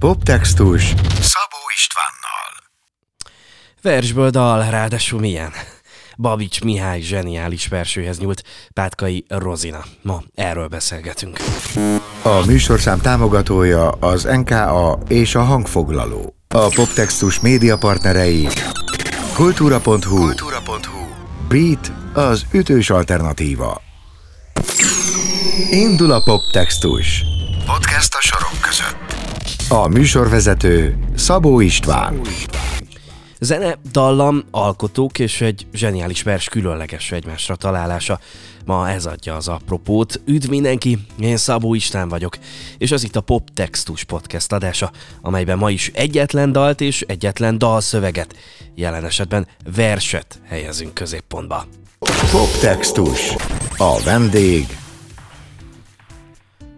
Poptextus Szabó Istvánnal Versből dal, ráadásul milyen? Babics Mihály zseniális versőhez nyúlt Pátkai Rozina. Ma erről beszélgetünk. A műsorszám támogatója az NKA és a hangfoglaló. A Poptextus média partnerei Kultúra.hu, Kultúra.hu Beat az ütős alternatíva. Indul a Poptextus. Podcast a sorok között. A műsorvezető Szabó István. Zene, dallam, alkotók és egy zseniális vers különleges egymásra találása. Ma ez adja az apropót. Üdv mindenki, én Szabó István vagyok, és az itt a Pop Textus podcast adása, amelyben ma is egyetlen dalt és egyetlen dalszöveget, jelen esetben verset helyezünk középpontba. Poptextus. A vendég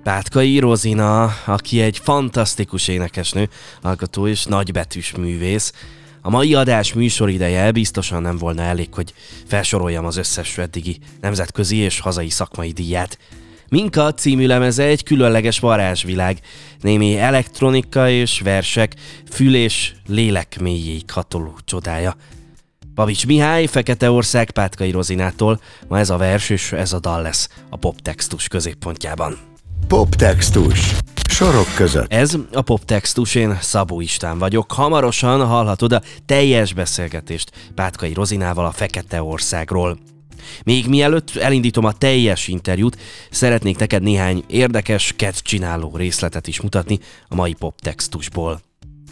Pátkai Rozina, aki egy fantasztikus énekesnő, alkotó és nagybetűs művész. A mai adás műsorideje biztosan nem volna elég, hogy felsoroljam az összes eddigi nemzetközi és hazai szakmai díját. Minka című lemeze egy különleges varázsvilág, némi elektronika és versek, fül és lélek mélyéig hatoló csodája. Pavics Mihály, Fekete Ország, Pátkai Rozinától, ma ez a vers és ez a dal lesz a poptextus középpontjában. Poptextus. Sorok között. Ez a poptextus, én Szabó István vagyok. Hamarosan hallhatod a teljes beszélgetést Pátkai Rozinával a Fekete Országról. Még mielőtt elindítom a teljes interjút, szeretnék neked néhány érdekes, csináló részletet is mutatni a mai poptextusból.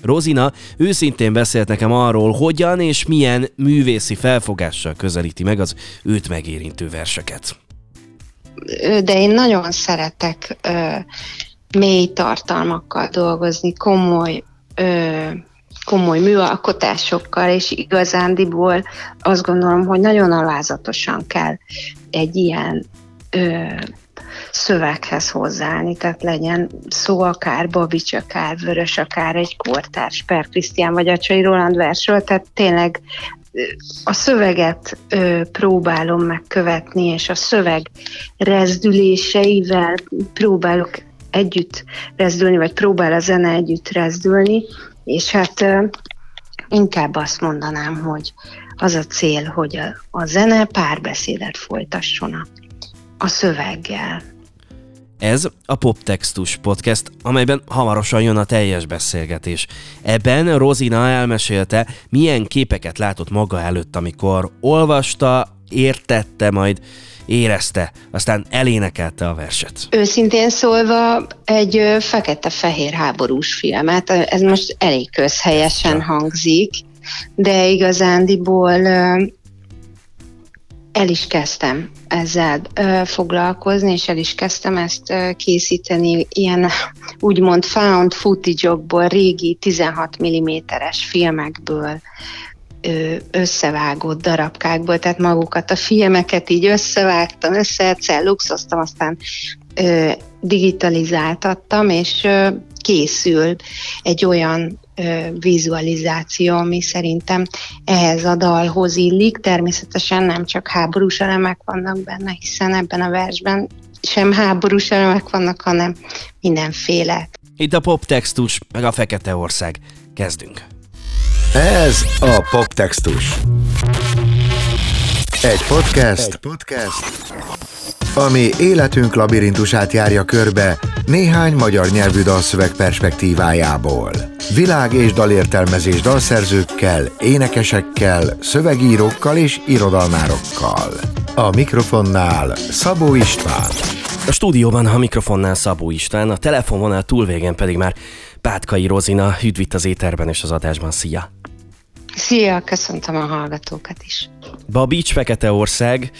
Rozina őszintén beszélt nekem arról, hogyan és milyen művészi felfogással közelíti meg az őt megérintő verseket de én nagyon szeretek ö, mély tartalmakkal dolgozni, komoly ö, komoly műalkotásokkal, és igazándiból azt gondolom, hogy nagyon alázatosan kell egy ilyen ö, szöveghez hozzáállni, tehát legyen szó akár Babics, akár Vörös, akár egy kortárs Per Krisztián vagy Acsai Roland versről, tehát tényleg a szöveget ö, próbálom megkövetni, és a szöveg rezdüléseivel próbálok együtt rezdülni, vagy próbál a zene együtt rezdülni, és hát ö, inkább azt mondanám, hogy az a cél, hogy a, a zene párbeszédet folytasson a, a szöveggel. Ez a Poptextus podcast, amelyben hamarosan jön a teljes beszélgetés. Ebben Rozina elmesélte, milyen képeket látott maga előtt, amikor olvasta, értette, majd érezte, aztán elénekelte a verset. Őszintén szólva egy fekete-fehér háborús filmet, ez most elég közhelyesen hangzik, de igazándiból el is kezdtem ezzel ö, foglalkozni, és el is kezdtem ezt ö, készíteni ilyen úgymond found footage-okból, régi 16 mm-es filmekből, ö, összevágott darabkákból, tehát magukat a filmeket így összevágtam, luxoztam, aztán ö, digitalizáltattam, és ö, készül egy olyan vizualizáció, ami szerintem ehhez a dalhoz illik. Természetesen nem csak háborús elemek vannak benne, hiszen ebben a versben sem háborús elemek vannak, hanem mindenféle. Itt a poptextus, meg a Fekete Ország. Kezdünk. Ez a poptextus. Egy podcast, Egy podcast, ami életünk labirintusát járja körbe néhány magyar nyelvű dalszöveg perspektívájából. Világ- és dalértelmezés dalszerzőkkel, énekesekkel, szövegírókkal és irodalmárokkal. A mikrofonnál Szabó István. A stúdióban a mikrofonnál Szabó István, a telefonvonal túlvégen pedig már Pátkai Rozina, üdvít az éterben és az adásban. Szia! Szia, köszöntöm a hallgatókat is. Babics, Fekete Ország,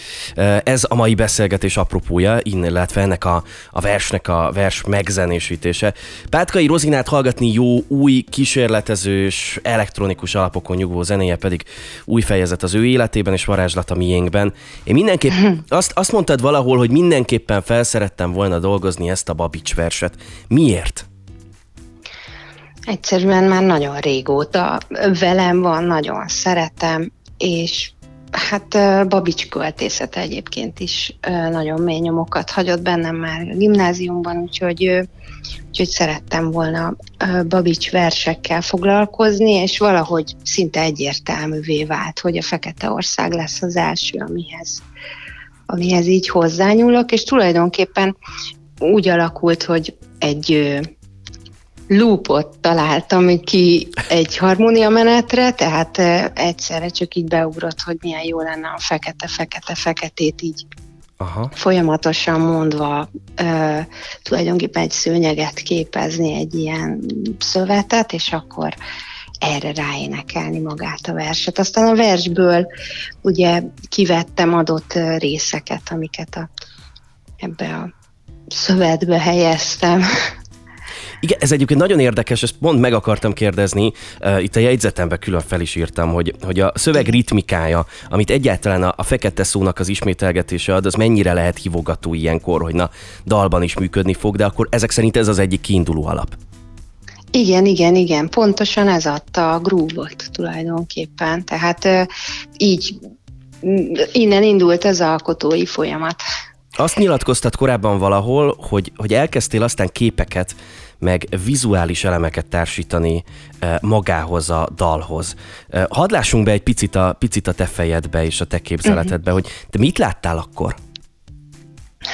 ez a mai beszélgetés apropója, illetve ennek a, a versnek a vers megzenésítése. Pátkai Rozinát hallgatni jó, új, kísérletezős, elektronikus alapokon nyugvó zenéje pedig új fejezet az ő életében és varázslat a miénkben. Én mindenképp azt, azt mondtad valahol, hogy mindenképpen felszerettem volna dolgozni ezt a Babics verset. Miért? Egyszerűen már nagyon régóta velem van, nagyon szeretem, és Hát Babics költészete egyébként is nagyon mély nyomokat hagyott bennem már a gimnáziumban, úgyhogy, úgyhogy szerettem volna Babics versekkel foglalkozni, és valahogy szinte egyértelművé vált, hogy a Fekete Ország lesz az első, amihez, amihez így hozzányúlok, és tulajdonképpen úgy alakult, hogy egy loopot találtam ki egy harmónia menetre, tehát egyszerre csak így beugrott, hogy milyen jó lenne a fekete-fekete-feketét így Aha. folyamatosan mondva uh, tulajdonképpen egy szőnyeget képezni, egy ilyen szövetet, és akkor erre ráénekelni magát a verset. Aztán a versből ugye kivettem adott részeket, amiket a, ebbe a szövetbe helyeztem. Igen, ez egyébként nagyon érdekes, ezt pont meg akartam kérdezni, uh, itt a jegyzetemben külön fel is írtam, hogy, hogy a szöveg ritmikája, amit egyáltalán a, a fekete szónak az ismételgetése ad, az mennyire lehet hívogató ilyenkor, hogy na, dalban is működni fog, de akkor ezek szerint ez az egyik kiinduló alap. Igen, igen, igen, pontosan ez adta a grúvot tulajdonképpen, tehát így innen indult az alkotói folyamat. Azt nyilatkoztat korábban valahol, hogy, hogy elkezdtél aztán képeket meg vizuális elemeket társítani eh, magához a dalhoz. Eh, hadd lássunk be egy picit a, picit a te fejedbe és a te képzeletedbe, uh-huh. hogy te mit láttál akkor?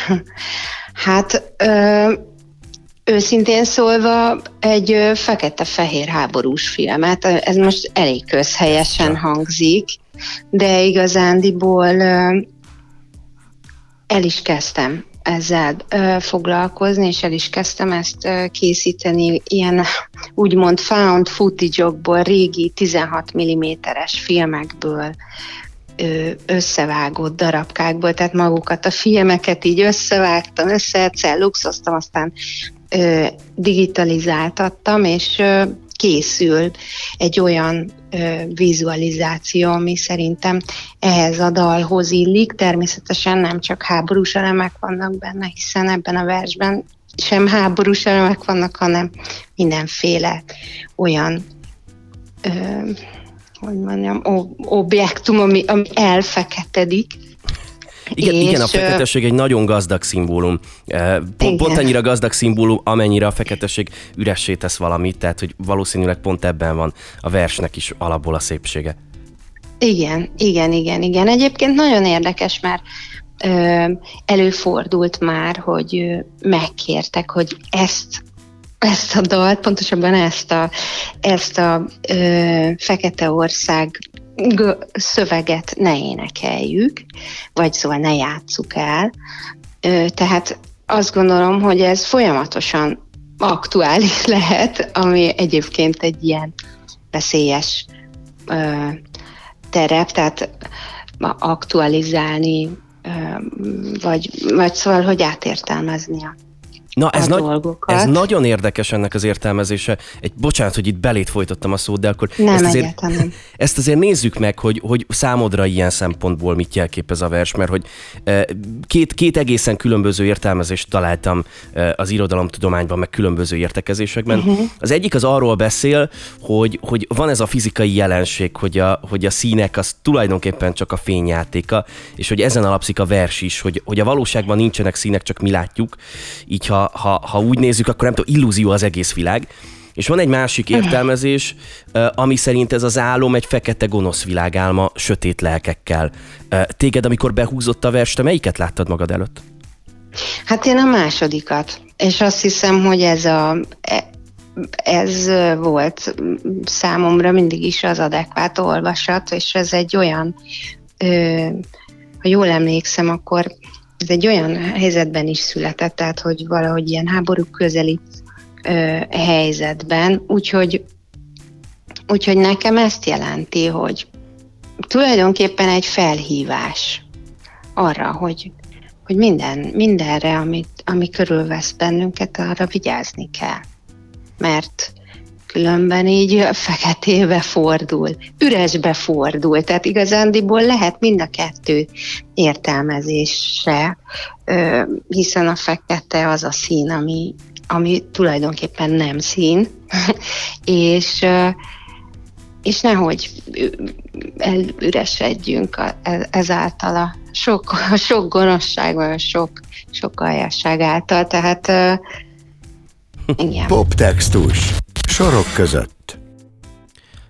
Hát ö, őszintén szólva egy fekete-fehér háborús filmet, ez most elég közhelyesen hangzik, de igazándiból ö, el is kezdtem ezzel foglalkozni, és el is kezdtem ezt készíteni ilyen úgymond found footage-okból, régi 16 mm-es filmekből, összevágott darabkákból, tehát magukat a filmeket így összevágtam, összecelluxoztam, aztán digitalizáltattam, és készül egy olyan ö, vizualizáció, ami szerintem ehhez a dalhoz illik. Természetesen nem csak háborús elemek vannak benne, hiszen ebben a versben sem háborús elemek vannak, hanem mindenféle olyan ö, hogy mondjam, objektum, ami, ami elfeketedik, igen, és, igen, a feketesség egy nagyon gazdag szimbólum. Pont, pont annyira gazdag szimbólum, amennyire a feketesség üressé tesz valamit, tehát hogy valószínűleg pont ebben van a versnek is alapból a szépsége. Igen, igen, igen, igen. Egyébként nagyon érdekes, mert ö, előfordult már, hogy ö, megkértek, hogy ezt ezt a dalt, pontosabban ezt a, ezt a ö, Fekete Ország szöveget ne énekeljük, vagy szóval ne játsszuk el. Tehát azt gondolom, hogy ez folyamatosan aktuális lehet, ami egyébként egy ilyen veszélyes terep, tehát aktualizálni, vagy, vagy szóval, hogy átértelmezni a Na, ez, nagy, ez nagyon érdekes ennek az értelmezése. Egy, bocsánat, hogy itt belét folytottam a szót, de akkor nem, ezt, azért, ezt azért nézzük meg, hogy, hogy számodra ilyen szempontból mit jelképez a vers, mert hogy e, két, két egészen különböző értelmezést találtam e, az irodalomtudományban, meg különböző értekezésekben. Uh-huh. Az egyik az arról beszél, hogy, hogy van ez a fizikai jelenség, hogy a, hogy a színek az tulajdonképpen csak a fényjátéka, és hogy ezen alapszik a vers is, hogy, hogy a valóságban nincsenek színek, csak mi látjuk. Így ha ha, ha úgy nézzük, akkor nem tudom, illúzió az egész világ. És van egy másik értelmezés, ami szerint ez az álom egy fekete gonosz világálma, sötét lelkekkel. Téged, amikor behúzott a vers, te melyiket láttad magad előtt? Hát én a másodikat. És azt hiszem, hogy ez a, e, ez volt számomra mindig is az adekvát olvasat, és ez egy olyan, ha jól emlékszem, akkor ez egy olyan helyzetben is született, tehát hogy valahogy ilyen háború közeli ö, helyzetben, úgyhogy, úgyhogy nekem ezt jelenti, hogy tulajdonképpen egy felhívás arra, hogy, hogy minden, mindenre, amit, ami körülvesz bennünket, arra vigyázni kell. Mert különben így feketébe fordul, üresbe fordul. Tehát igazándiból lehet mind a kettő értelmezésre, hiszen a fekete az a szín, ami, ami tulajdonképpen nem szín, és, és nehogy elüresedjünk ezáltal a sok, a sok gonoszság, vagy a sok, sok aljasság által, tehát igen. Poptextus. Sorok között.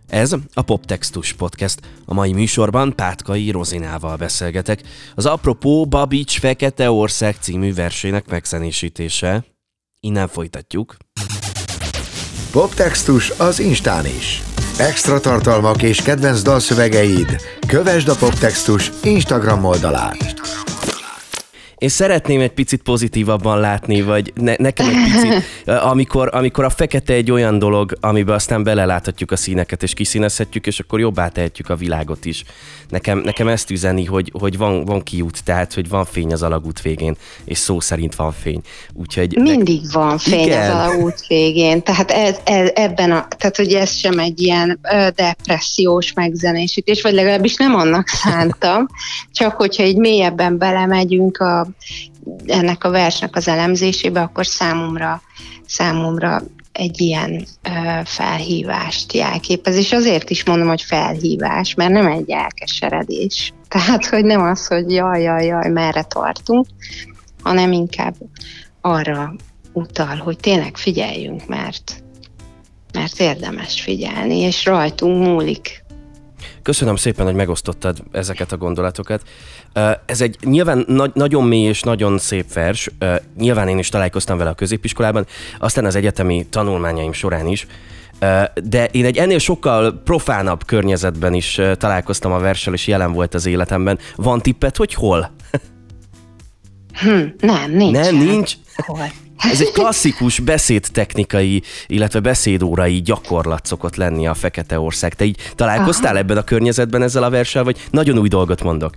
Ez a Poptextus Podcast. A mai műsorban Pátkai Rozinával beszélgetek. Az apropó Babics Fekete Ország című versének megszenésítése. Innen folytatjuk. Poptextus az Instán is. Extra tartalmak és kedvenc dalszövegeid. Kövesd a Poptextus Instagram oldalát. Én szeretném egy picit pozitívabban látni, vagy ne, nekem egy picit, amikor, amikor a fekete egy olyan dolog, amiben aztán beleláthatjuk a színeket, és kiszínezhetjük, és akkor jobbá tehetjük a világot is. Nekem, nekem ezt üzeni, hogy, hogy van, van kiút, tehát, hogy van fény az alagút végén, és szó szerint van fény. Úgyhogy Mindig ne... van fény Igen. az alagút végén, tehát ez, ez, ebben a, tehát hogy ez sem egy ilyen depressziós megzenésítés, vagy legalábbis nem annak szántam, csak hogyha egy mélyebben belemegyünk a ennek a versnek az elemzésébe, akkor számomra, számomra egy ilyen ö, felhívást jelképez, és azért is mondom, hogy felhívás, mert nem egy elkeseredés. Tehát, hogy nem az, hogy jaj, jaj, jaj, merre tartunk, hanem inkább arra utal, hogy tényleg figyeljünk, mert, mert érdemes figyelni, és rajtunk múlik Köszönöm szépen, hogy megosztottad ezeket a gondolatokat. Ez egy nyilván na- nagyon mély és nagyon szép vers. Nyilván én is találkoztam vele a középiskolában, aztán az egyetemi tanulmányaim során is. De én egy ennél sokkal profánabb környezetben is találkoztam a verssel, és jelen volt az életemben. Van tippet, hogy hol? Hm, nem, nincs. Nem, nincs? Hol? Ez egy klasszikus beszédtechnikai, illetve beszédórai gyakorlat szokott lenni a Fekete Ország. Te így találkoztál Aha. ebben a környezetben ezzel a verssel, vagy nagyon új dolgot mondok?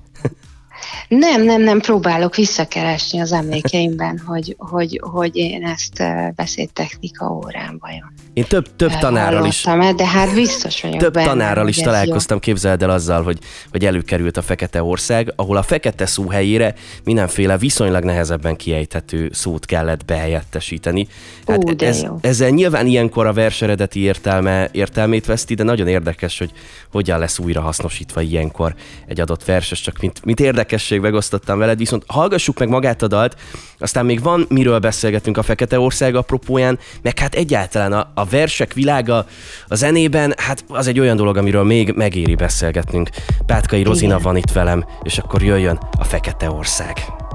Nem, nem, nem, próbálok visszakeresni az emlékeimben, hogy, hogy, hogy én ezt beszédtechnika órán vajon. Én több, több tanárral is... De hát biztos vagyok Több benne, tanárral is találkoztam, jó. képzeld el azzal, hogy, hogy előkerült a Fekete Ország, ahol a fekete szó helyére mindenféle viszonylag nehezebben kiejthető szót kellett behelyettesíteni. Hát Ú, ez, jó. ezzel nyilván ilyenkor a vers eredeti értelme, értelmét veszti, de nagyon érdekes, hogy hogyan lesz újra hasznosítva ilyenkor egy adott verses, csak mint, mint érdekesség megosztottam veled, viszont hallgassuk meg magát a dalt, aztán még van miről beszélgetünk a Fekete Ország apropóján, meg hát egyáltalán a, a versek világa a zenében, hát az egy olyan dolog, amiről még megéri beszélgetnünk. Pátkai Rozina van itt velem, és akkor jöjjön a Fekete Ország.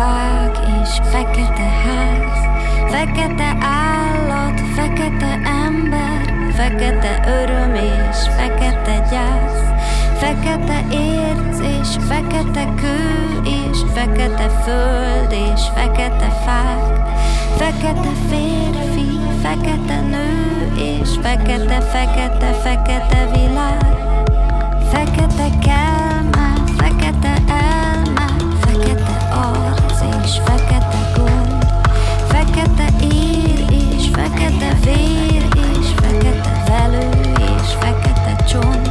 Fák és fekete ház, fekete állat, fekete ember, fekete öröm és fekete gyász, fekete érc és fekete kő és fekete föld és fekete fák, fekete férfi, fekete nő és fekete, fekete, fekete világ. Fekete kelme, fekete ír és fekete vér és fekete velő és fekete csont.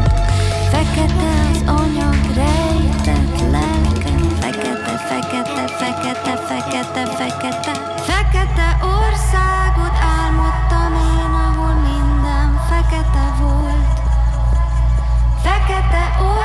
Fekete az anyag rejtett lelke. Fekete, fekete, fekete, fekete, fekete. Fekete országot álmodtam én, ahol minden fekete volt. Fekete ország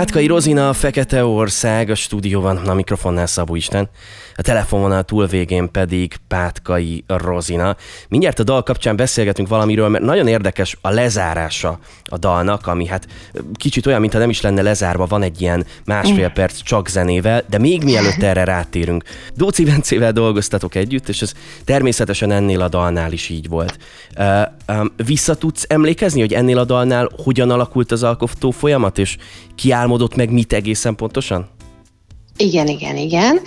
Pátkai Rozina, a Fekete Ország, a stúdióban a mikrofonnál Szabó Isten, a telefononál túlvégén pedig Pátkai Rozina. Mindjárt a dal kapcsán beszélgetünk valamiről, mert nagyon érdekes a lezárása a dalnak, ami hát kicsit olyan, mintha nem is lenne lezárva, van egy ilyen másfél perc csak zenével, de még mielőtt erre rátérünk. Dóci Bencével dolgoztatok együtt, és ez természetesen ennél a dalnál is így volt. Vissza tudsz emlékezni, hogy ennél a dalnál hogyan alakult az alkotó folyamat, és ki álmodott meg mit egészen pontosan? Igen, igen, igen.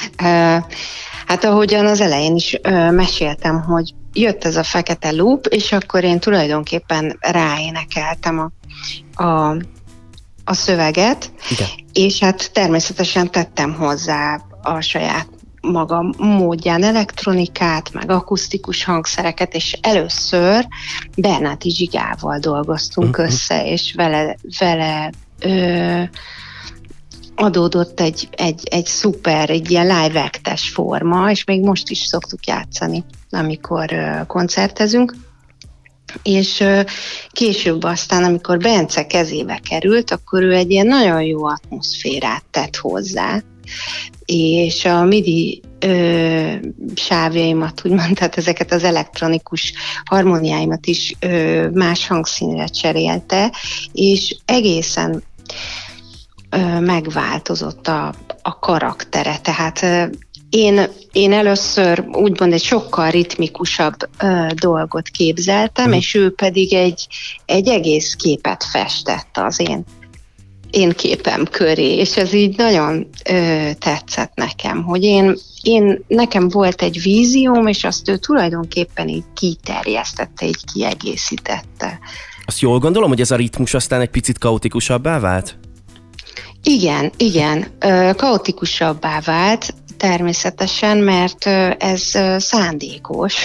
Hát ahogyan az elején is meséltem, hogy jött ez a fekete loop, és akkor én tulajdonképpen ráénekeltem a, a, a szöveget, Igen. és hát természetesen tettem hozzá a saját magam módján elektronikát, meg akusztikus hangszereket, és először Bernáti Zsigával dolgoztunk Mhm. össze, és vele, vele ö, adódott egy, egy, egy szuper, egy ilyen live actes forma, és még most is szoktuk játszani, amikor ö, koncertezünk. És ö, később aztán, amikor Bence kezébe került, akkor ő egy ilyen nagyon jó atmoszférát tett hozzá, és a MIDI ö, sávjaimat, úgymond, tehát ezeket az elektronikus harmóniáimat is ö, más hangszínre cserélte, és egészen megváltozott a, a karaktere, tehát én, én először úgymond egy sokkal ritmikusabb ö, dolgot képzeltem, Mhm. és ő pedig egy, egy egész képet festett az én én képem köré, és ez így nagyon ö, tetszett nekem, hogy én, én, nekem volt egy vízióm, és azt ő tulajdonképpen így kiterjesztette, így kiegészítette. Azt jól gondolom, hogy ez a ritmus aztán egy picit kaotikusabbá vált? Igen, igen, kaotikusabbá vált, természetesen, mert ez szándékos.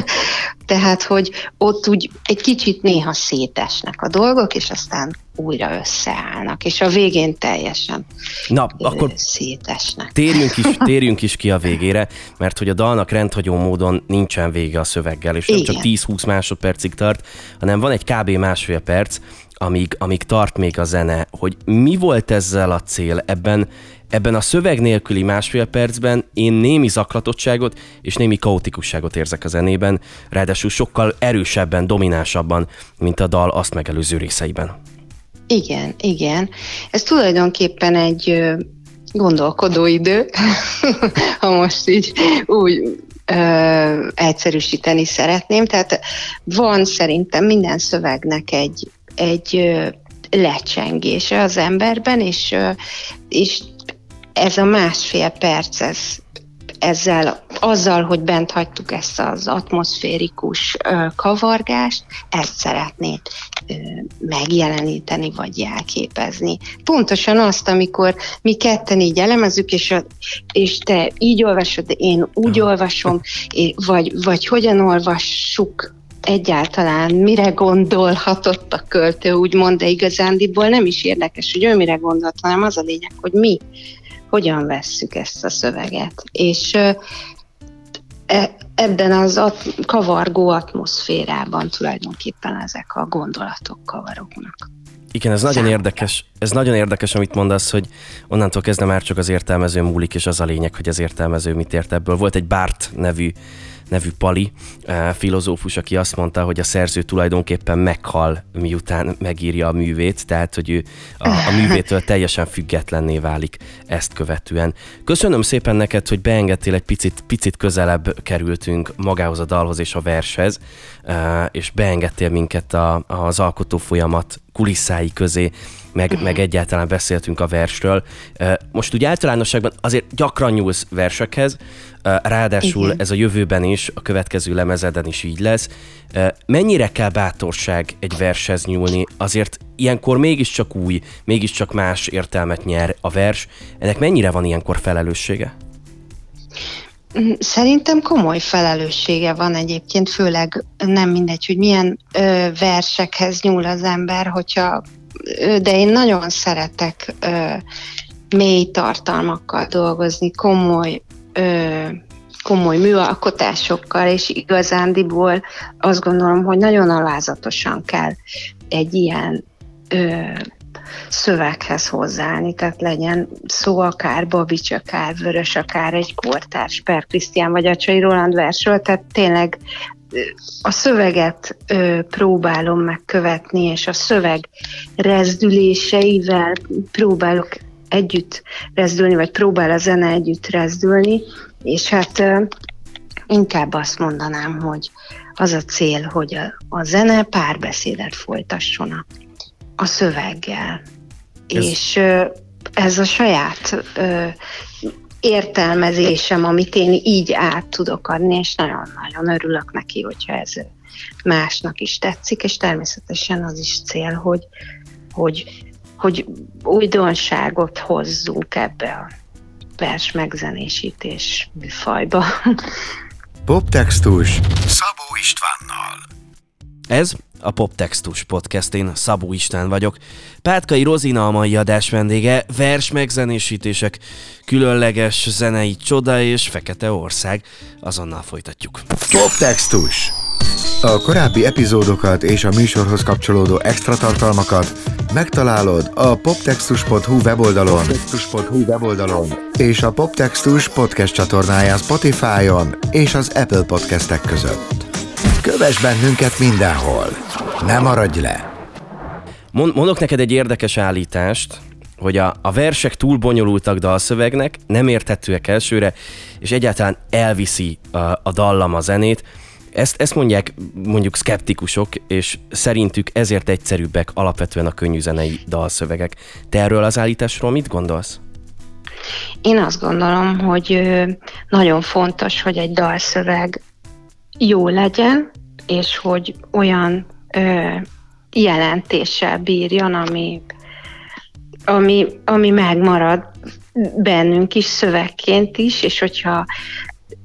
Tehát, hogy ott úgy egy kicsit néha szétesnek a dolgok, és aztán újra összeállnak, és a végén teljesen Na, akkor szétesnek. Térjünk is, térjünk is ki a végére, mert hogy a dalnak rendhagyó módon nincsen vége a szöveggel, és nem csak Igen. 10-20 másodpercig tart, hanem van egy kb. másfél perc, amíg, amíg tart még a zene, hogy mi volt ezzel a cél ebben, ebben a szöveg nélküli másfél percben én némi zaklatottságot és némi kaotikusságot érzek a zenében, ráadásul sokkal erősebben, dominánsabban, mint a dal azt megelőző részeiben. Igen, igen. Ez tulajdonképpen egy gondolkodó idő, ha most így úgy ö, egyszerűsíteni szeretném. Tehát van szerintem minden szövegnek egy, egy ö, lecsengése az emberben, és, ö, és ez a másfél perc, ez, ezzel azzal, hogy bent hagytuk ezt az atmoszférikus kavargást, ezt szeretnéd ö, megjeleníteni, vagy jelképezni. Pontosan azt, amikor mi ketten így elemezzük, és, a, és te így olvasod, én úgy Aha. olvasom, vagy, vagy hogyan olvassuk egyáltalán mire gondolhatott a költő, úgymond, de igazándiból nem is érdekes, hogy ő mire gondolt, hanem az a lényeg, hogy mi hogyan vesszük ezt a szöveget. És e- ebben az at- kavargó atmoszférában tulajdonképpen ezek a gondolatok kavarognak. Igen, ez nagyon érdekes. Ez nagyon érdekes, amit mondasz, hogy onnantól kezdve már csak az értelmező múlik, és az a lényeg, hogy az értelmező mit ért ebből. Volt egy Bart nevű nevű Pali, eh, filozófus, aki azt mondta, hogy a szerző tulajdonképpen meghal, miután megírja a művét, tehát hogy ő a, a művétől teljesen függetlenné válik ezt követően. Köszönöm szépen neked, hogy beengedtél egy picit, picit közelebb kerültünk magához a dalhoz és a vershez, eh, és beengedtél minket a, az alkotó folyamat kulisszái közé, meg, meg egyáltalán beszéltünk a versről. Most úgy általánosságban azért gyakran nyúlsz versekhez, ráadásul Igen. ez a jövőben is, a következő lemezeden is így lesz. Mennyire kell bátorság egy vershez nyúlni? Azért ilyenkor mégiscsak új, mégiscsak más értelmet nyer a vers. Ennek mennyire van ilyenkor felelőssége? Mm, Szerintem komoly felelőssége van egyébként, főleg nem mindegy, hogy milyen ö, versekhez nyúl az ember, hogyha, de én nagyon szeretek ö, mély tartalmakkal dolgozni, komoly ö, komoly műalkotásokkal, és igazándiból azt gondolom, hogy nagyon alázatosan kell egy ilyen ö, szöveghez hozzáállni, tehát legyen szó akár Babics, akár Vörös, akár egy kortárs Per Krisztián vagy Acsai Roland versről, tehát tényleg a szöveget ö, próbálom megkövetni, és a szöveg rezdüléseivel próbálok együtt rezdülni, vagy próbál a zene együtt rezdülni, és hát ö, inkább azt mondanám, hogy az a cél, hogy a, a zene párbeszédet folytasson a, a szöveggel. Ez-. És ö, ez a saját ö, értelmezésem, amit én így át tudok adni, és nagyon-nagyon örülök neki, hogyha ez másnak is tetszik, és természetesen az is cél, hogy, hogy, hogy újdonságot hozzunk ebbe a vers megzenésítés műfajba. Poptextus Szabó Istvánnal. Ez a Poptextus Podcast, én Szabó István vagyok. Pátkai Rozina a mai adás vendége, vers megzenésítések, különleges zenei csoda és Fekete Ország. Azonnal folytatjuk. Poptextus A korábbi epizódokat és a műsorhoz kapcsolódó extra tartalmakat megtalálod a poptextus.hu weboldalon, poptextus.hu weboldalon és a Poptextus podcast csatornáján Spotify-on és az Apple podcastek között. Kövess bennünket mindenhol! Ne maradj le! Mon- mondok neked egy érdekes állítást, hogy a, a versek túl bonyolultak dalszövegnek, nem érthetőek elsőre, és egyáltalán elviszi a, a dallam a zenét. Ezt, ezt mondják mondjuk szkeptikusok, és szerintük ezért egyszerűbbek alapvetően a könnyű zenei dalszövegek. Te erről az állításról mit gondolsz? Én azt gondolom, hogy nagyon fontos, hogy egy dalszöveg jó legyen, és hogy olyan jelentéssel bírjon, ami, ami, ami megmarad bennünk is szövegként is, és hogyha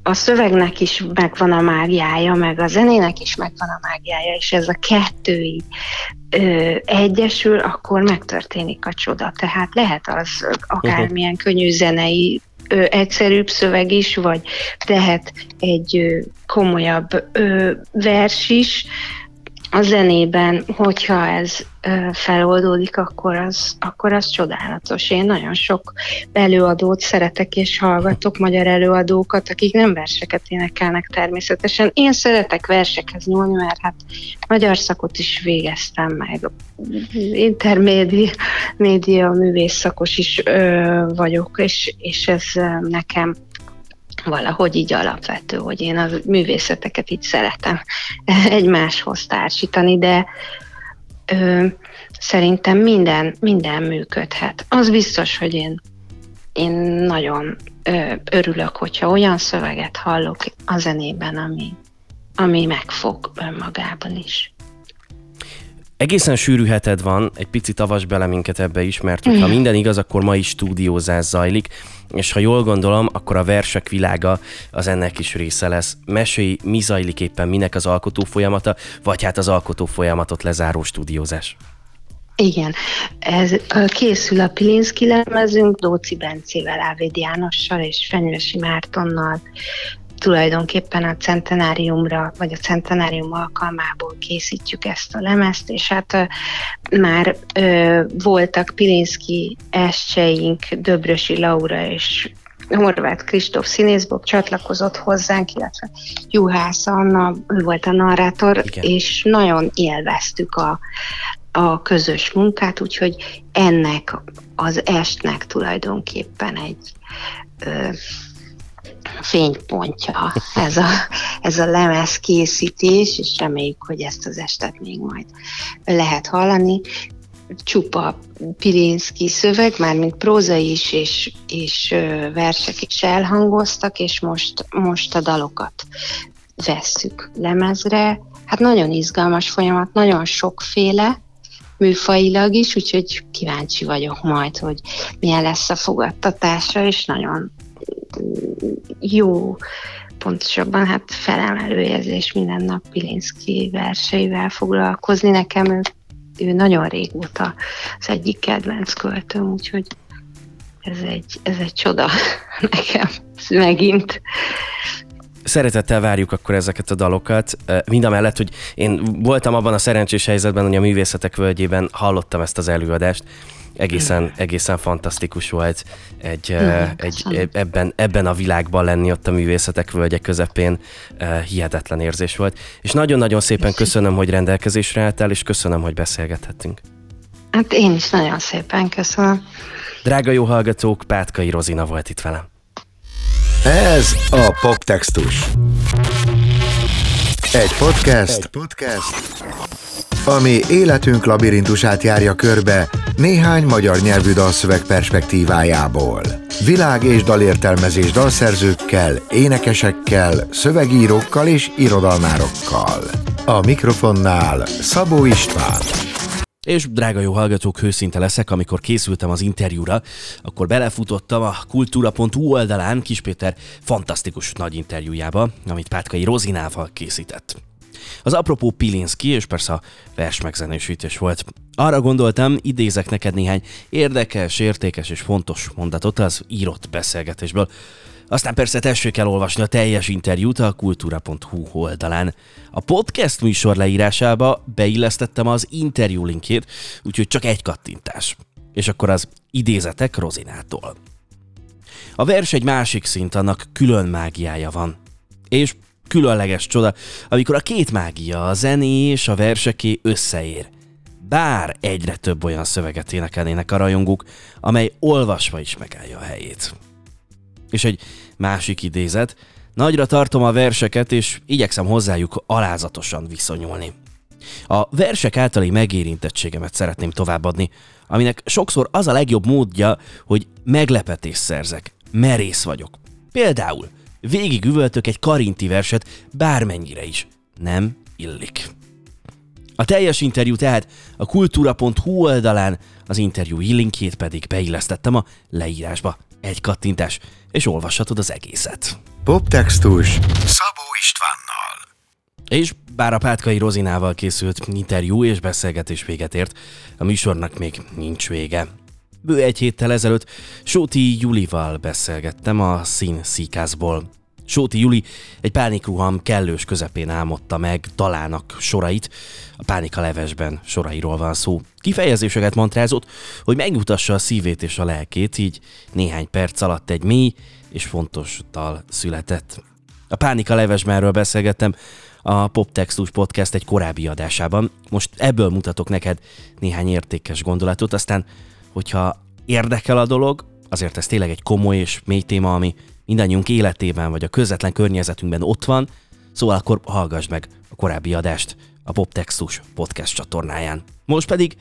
a szövegnek is megvan a mágiája, meg a zenének is megvan a mágiája, és ez a kettő így ö, egyesül, akkor megtörténik a csoda. Tehát lehet az akármilyen könnyű zenei ö, egyszerűbb szöveg is, vagy lehet egy ö, komolyabb ö, vers is, a zenében, hogyha ez feloldódik, akkor az, akkor az csodálatos. Én nagyon sok előadót szeretek és hallgatok, magyar előadókat, akik nem verseket énekelnek természetesen. Én szeretek versekhez nyúlni, mert hát magyar szakot is végeztem meg. Intermédia média művész szakos is ö, vagyok, és, és ez nekem valahogy így alapvető, hogy én a művészeteket így szeretem egymáshoz társítani, de ö, szerintem minden, minden működhet. Az biztos, hogy én én nagyon ö, örülök, hogyha olyan szöveget hallok a zenében, ami, ami megfog önmagában is. Egészen sűrű heted van, egy picit avas bele minket ebbe is, mert ha minden igaz, akkor ma is stúdiózás zajlik, és ha jól gondolom, akkor a versek világa az ennek is része lesz. Mesélj, mi zajlik éppen, minek az alkotó folyamata, vagy hát az alkotó folyamatot lezáró stúdiózás. Igen, ez készül a Pilinszki lemezünk, Dóci Bencével, Ávéd Jánossal és Fenyősi Mártonnal, tulajdonképpen a centenáriumra, vagy a centenárium alkalmából készítjük ezt a lemezt, és hát már ö, voltak Pilinszki estjeink, Döbrösi Laura és Horváth Kristóf színészbok csatlakozott hozzánk, illetve Juhász Anna, ő volt a narrátor, Igen. és nagyon élveztük a, a közös munkát, úgyhogy ennek az estnek tulajdonképpen egy ö, fénypontja ez a, ez a lemez készítés, és reméljük, hogy ezt az estet még majd lehet hallani. Csupa Pilinszki szöveg, mármint prózai is, és, és versek is elhangoztak, és most, most a dalokat vesszük lemezre. Hát nagyon izgalmas folyamat, nagyon sokféle, műfajilag is, úgyhogy kíváncsi vagyok majd, hogy milyen lesz a fogadtatása, és nagyon jó, pontosabban hát felemelő érzés minden nap Pilinszki verseivel foglalkozni. Nekem ő, ő nagyon régóta az egyik kedvenc költőm, úgyhogy ez egy, ez egy csoda nekem megint. Szeretettel várjuk akkor ezeket a dalokat. Mind a mellett, hogy én voltam abban a szerencsés helyzetben, hogy a Művészetek Völgyében hallottam ezt az előadást. Egészen, egészen fantasztikus volt egy, eh, egy, ebben, ebben a világban lenni ott a művészetek völgye közepén. eh, Hihetetlen érzés volt. És nagyon-nagyon szépen köszönöm, hogy rendelkezésre álltál, és köszönöm, hogy beszélgethettünk. Hát én is nagyon szépen köszönöm. Drága jó hallgatók, Pátkai Rozina volt itt velem. Ez a Poptextus. Egy podcast, Egy podcast, ami életünk labirintusát járja körbe néhány magyar nyelvű dalszöveg perspektívájából. Világ és dalértelmezés dalszerzőkkel, énekesekkel, szövegírókkal és irodalmárokkal. A mikrofonnál Szabó István. És drága jó hallgatók, őszinte leszek, amikor készültem az interjúra, akkor belefutottam a kultúra.hu oldalán Kis Péter fantasztikus nagy interjújába, amit Pátkai Rozinával készített. Az apropó Pilinszki, és persze a vers megzenésítés volt. Arra gondoltam, idézek neked néhány érdekes, értékes és fontos mondatot az írott beszélgetésből. Aztán persze tessék elolvasni a teljes interjút a kultúra.hu oldalán. A podcast műsor leírásába beillesztettem az interjú linkjét, úgyhogy csak egy kattintás. És akkor az idézetek Rozinától. A vers egy másik szint, annak külön mágiája van. És különleges csoda, amikor a két mágia, a zené és a verseké összeér. Bár egyre több olyan szöveget énekelnének a rajongók, amely olvasva is megállja a helyét. És egy másik idézet, nagyra tartom a verseket, és igyekszem hozzájuk alázatosan viszonyulni. A versek általi megérintettségemet szeretném továbbadni, aminek sokszor az a legjobb módja, hogy meglepetést szerzek, merész vagyok. Például végig üvöltök egy karinti verset bármennyire is. Nem illik. A teljes interjú tehát a kultúra.hu oldalán, az interjú linkjét pedig beillesztettem a leírásba. Egy kattintás, és olvashatod az egészet. Poptextus Szabó Istvánnal. És bár a Pátkai Rozinával készült interjú és beszélgetés véget ért, a műsornak még nincs vége. Bő egy héttel ezelőtt Sóti Julival beszélgettem a Szín Szíkászból. Sóti Juli egy pánikruham kellős közepén álmodta meg dalának sorait, a pánika levesben sorairól van szó. Kifejezéseket mantrázott, hogy megmutassa a szívét és a lelkét, így néhány perc alatt egy mély és fontos dal született. A Pánika levesmerről beszélgettem a Poptextus Podcast egy korábbi adásában. Most ebből mutatok neked néhány értékes gondolatot, aztán, hogyha érdekel a dolog, azért ez tényleg egy komoly és mély téma, ami mindannyiunk életében vagy a közvetlen környezetünkben ott van, szóval akkor hallgass meg a korábbi adást a Poptextus Podcast csatornáján. Most pedig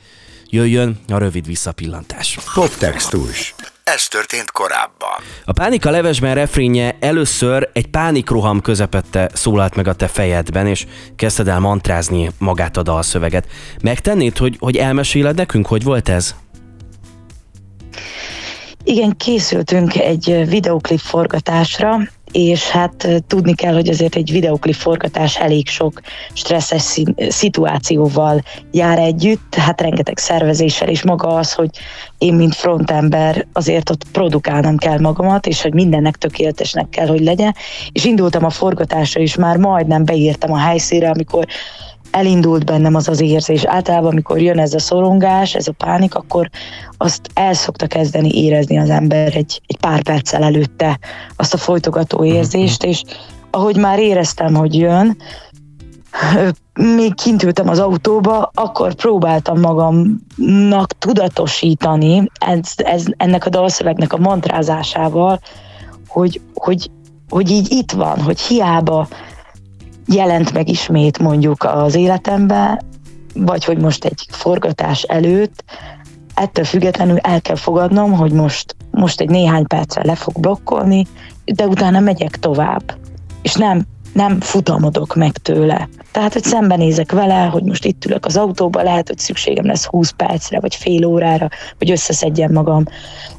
jöjjön a rövid visszapillantás. Poptextus. ez történt korábban. A Pánika levesben refrénje először egy pánikroham közepette szólalt meg a te fejedben, és kezdted el mantrázni magát a dalszöveget. Megtennéd, hogy, hogy elmeséled nekünk, hogy volt ez? Igen, készültünk egy videoklip forgatásra, és hát tudni kell, hogy azért egy videoklip forgatás elég sok stresszes szituációval jár együtt, hát rengeteg szervezéssel, és maga az, hogy én, mint frontember, azért ott produkálnom kell magamat, és hogy mindennek tökéletesnek kell, hogy legyen, és indultam a forgatásra, és már majdnem beírtam a helyszínre, amikor elindult bennem az az érzés. Általában, amikor jön ez a szorongás, ez a pánik, akkor azt el szokta kezdeni érezni az ember egy, egy pár perccel előtte azt a folytogató érzést, és ahogy már éreztem, hogy jön, még kint ültem az autóba, akkor próbáltam magamnak tudatosítani ez, ez, ennek a dalszövegnek a mantrázásával, hogy, hogy, hogy így itt van, hogy hiába jelent meg ismét mondjuk az életembe, vagy hogy most egy forgatás előtt, ettől függetlenül el kell fogadnom, hogy most, most egy néhány percre le fog blokkolni, de utána megyek tovább. És nem, nem futamodok meg tőle. Tehát, hogy szembenézek vele, hogy most itt ülök az autóba, lehet, hogy szükségem lesz 20 percre, vagy fél órára, hogy összeszedjem magam.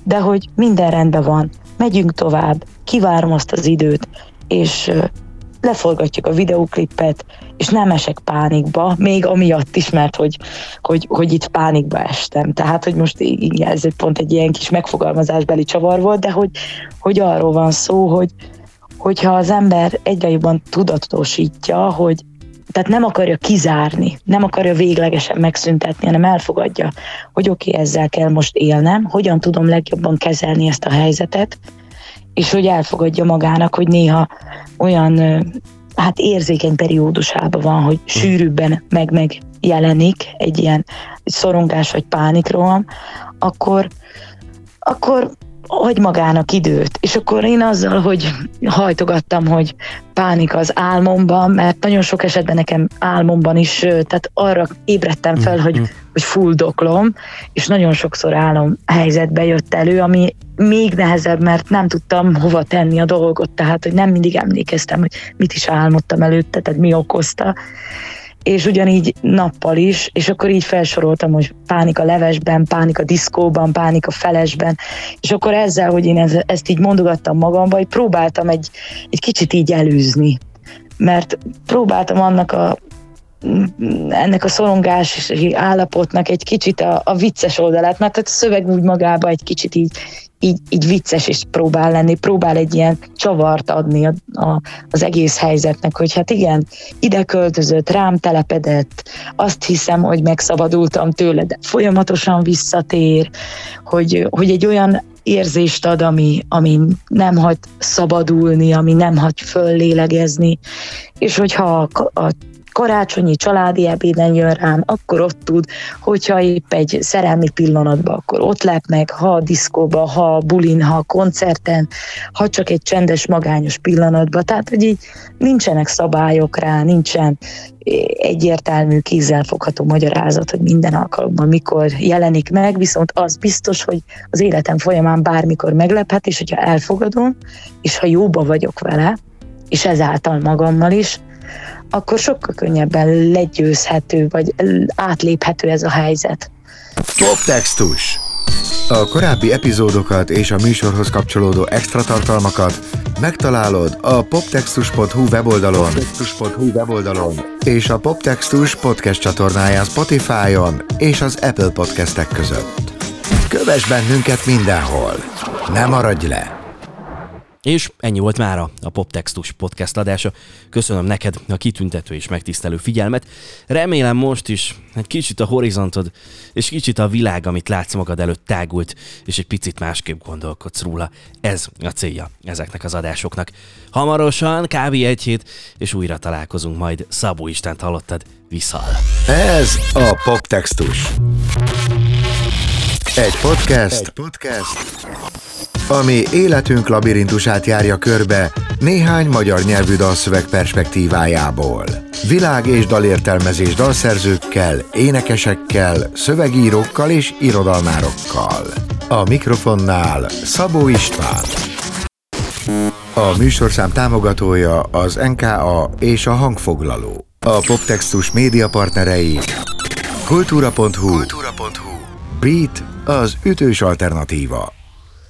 De hogy minden rendben van, megyünk tovább, kivárom azt az időt, és leforgatjuk a videóklipet, és nem esek pánikba, még amiatt is, mert hogy, hogy, hogy itt pánikba estem. Tehát, hogy most igen, ez pont egy ilyen kis megfogalmazásbeli csavar volt, de hogy, hogy arról van szó, hogy, hogyha az ember egyre jobban tudatosítja, hogy tehát nem akarja kizárni, nem akarja véglegesen megszüntetni, hanem elfogadja, hogy oké, okay, ezzel kell most élnem, hogyan tudom legjobban kezelni ezt a helyzetet, és hogy elfogadja magának, hogy néha olyan hát érzékeny periódusában van, hogy sűrűbben meg megjelenik egy ilyen szorongás vagy pánikroham, akkor, akkor hagy magának időt. És akkor én azzal, hogy hajtogattam, hogy pánik az álmomban, mert nagyon sok esetben nekem álmomban is, tehát arra ébredtem fel, hogy, hogy fuldoklom, és nagyon sokszor álom helyzetbe jött elő, ami még nehezebb, mert nem tudtam hova tenni a dolgot, tehát hogy nem mindig emlékeztem, hogy mit is álmodtam előtte, tehát mi okozta és ugyanígy nappal is, és akkor így felsoroltam, hogy pánik a levesben, pánik a diszkóban, pánik a felesben, és akkor ezzel, hogy én ezt így mondogattam magamba, hogy próbáltam egy, egy kicsit így elűzni, mert próbáltam annak a ennek a szorongási állapotnak egy kicsit a, a vicces oldalát, mert tehát a szöveg úgy magába egy kicsit így, így, így vicces is próbál lenni, próbál egy ilyen csavart adni a, a, az egész helyzetnek, hogy hát igen, ide költözött, rám telepedett, azt hiszem, hogy megszabadultam tőle, de folyamatosan visszatér, hogy, hogy egy olyan érzést ad, ami, ami nem hagy szabadulni, ami nem hagy föllélegezni, és hogyha a, a karácsonyi családi ebéden jön rám, akkor ott tud, hogyha épp egy szerelmi pillanatban, akkor ott lep meg, ha a diszkóba, ha a bulin, ha a koncerten, ha csak egy csendes, magányos pillanatban. Tehát, hogy így nincsenek szabályok rá, nincsen egyértelmű, kézzelfogható magyarázat, hogy minden alkalommal mikor jelenik meg, viszont az biztos, hogy az életem folyamán bármikor meglephet, és hogyha elfogadom, és ha jóba vagyok vele, és ezáltal magammal is, akkor sokkal könnyebben legyőzhető, vagy átléphető ez a helyzet. Poptextus. A korábbi epizódokat és a műsorhoz kapcsolódó extra tartalmakat megtalálod a poptextus.hu weboldalon, poptextus.hu weboldalon és a Poptextus podcast csatornáján Spotify-on és az Apple podcastek között. Kövess bennünket mindenhol! Ne maradj le! És ennyi volt már a Poptextus podcast adása. Köszönöm neked a kitüntető és megtisztelő figyelmet. Remélem most is egy kicsit a horizontod és kicsit a világ, amit látsz magad előtt tágult, és egy picit másképp gondolkodsz róla. Ez a célja ezeknek az adásoknak. Hamarosan kávé egy hét, és újra találkozunk majd. Szabó Istent hallottad, viszal. Ez a Poptextus. Egy podcast, egy podcast, ami életünk labirintusát járja körbe néhány magyar nyelvű dalszöveg perspektívájából. Világ és dalértelmezés dalszerzőkkel, énekesekkel, szövegírókkal és irodalmárokkal. A mikrofonnál Szabó István. A műsorszám támogatója az NKA és a hangfoglaló. A poptextus média partnerei kultúra.hu, kultúra.hu. Beat az ütős alternatíva.